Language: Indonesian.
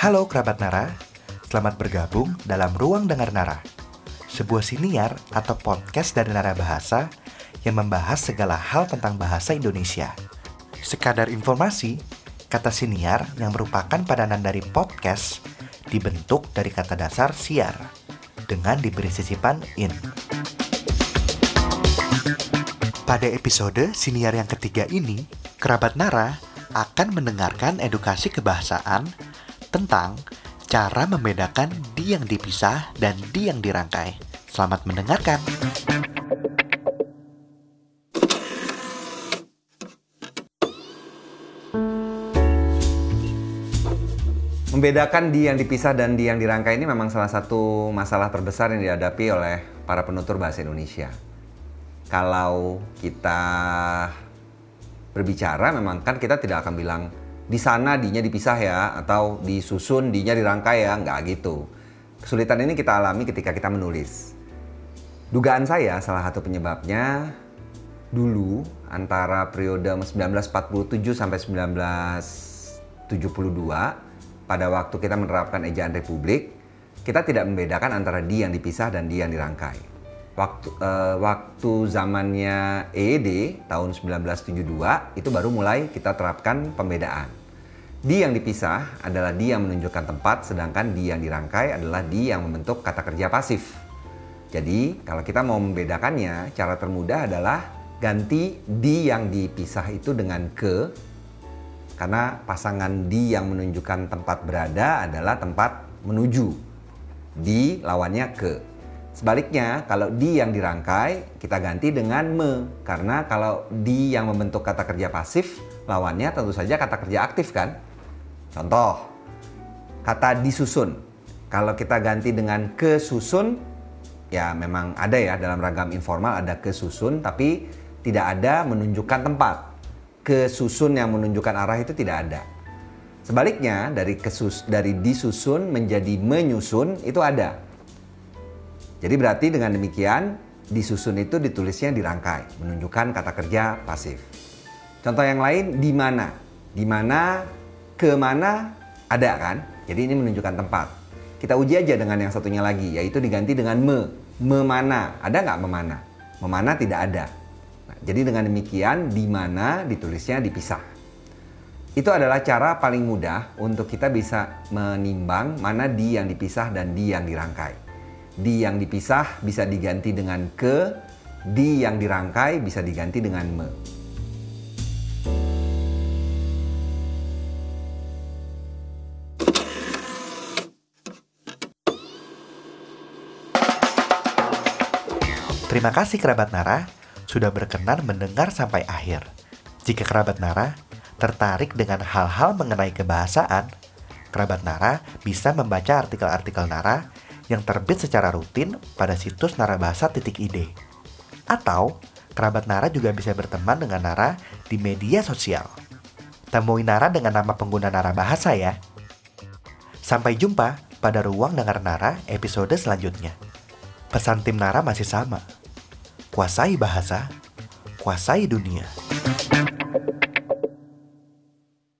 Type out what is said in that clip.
Halo kerabat Nara, selamat bergabung dalam Ruang Dengar Nara, sebuah siniar atau podcast dari Nara Bahasa yang membahas segala hal tentang bahasa Indonesia. Sekadar informasi, kata siniar yang merupakan padanan dari podcast dibentuk dari kata dasar siar dengan diberi sisipan in. Pada episode siniar yang ketiga ini, kerabat Nara akan mendengarkan edukasi kebahasaan tentang cara membedakan di yang dipisah dan di yang dirangkai. Selamat mendengarkan. Membedakan di yang dipisah dan di yang dirangkai ini memang salah satu masalah terbesar yang dihadapi oleh para penutur bahasa Indonesia. Kalau kita berbicara memang kan kita tidak akan bilang di sana dinya dipisah ya atau disusun dinya dirangkai ya nggak gitu. Kesulitan ini kita alami ketika kita menulis. Dugaan saya salah satu penyebabnya dulu antara periode 1947 sampai 1972 pada waktu kita menerapkan ejaan republik kita tidak membedakan antara di yang dipisah dan di yang dirangkai. Waktu uh, waktu zamannya EED tahun 1972 itu baru mulai kita terapkan pembedaan di yang dipisah adalah di yang menunjukkan tempat, sedangkan di yang dirangkai adalah di yang membentuk kata kerja pasif. Jadi, kalau kita mau membedakannya, cara termudah adalah ganti di yang dipisah itu dengan ke, karena pasangan di yang menunjukkan tempat berada adalah tempat menuju. Di lawannya ke. Sebaliknya, kalau di yang dirangkai, kita ganti dengan me. Karena kalau di yang membentuk kata kerja pasif, lawannya tentu saja kata kerja aktif kan? Contoh, kata disusun. Kalau kita ganti dengan kesusun, ya memang ada ya dalam ragam informal ada kesusun, tapi tidak ada menunjukkan tempat. Kesusun yang menunjukkan arah itu tidak ada. Sebaliknya dari kesus dari disusun menjadi menyusun itu ada. Jadi berarti dengan demikian disusun itu ditulisnya dirangkai, menunjukkan kata kerja pasif. Contoh yang lain di mana? Di mana ke mana ada kan? Jadi ini menunjukkan tempat. Kita uji aja dengan yang satunya lagi, yaitu diganti dengan me. Memana, ada nggak memana? Memana tidak ada. Nah, jadi dengan demikian, di mana ditulisnya dipisah. Itu adalah cara paling mudah untuk kita bisa menimbang mana di yang dipisah dan di yang dirangkai. Di yang dipisah bisa diganti dengan ke, di yang dirangkai bisa diganti dengan me. Terima kasih kerabat Nara sudah berkenan mendengar sampai akhir. Jika kerabat Nara tertarik dengan hal-hal mengenai kebahasaan, kerabat Nara bisa membaca artikel-artikel Nara yang terbit secara rutin pada situs narabahasa.id. Atau, kerabat Nara juga bisa berteman dengan Nara di media sosial. Temui Nara dengan nama pengguna Nara Bahasa ya. Sampai jumpa pada Ruang Dengar Nara episode selanjutnya. Pesan tim Nara masih sama kuasai bahasa, kuasai dunia.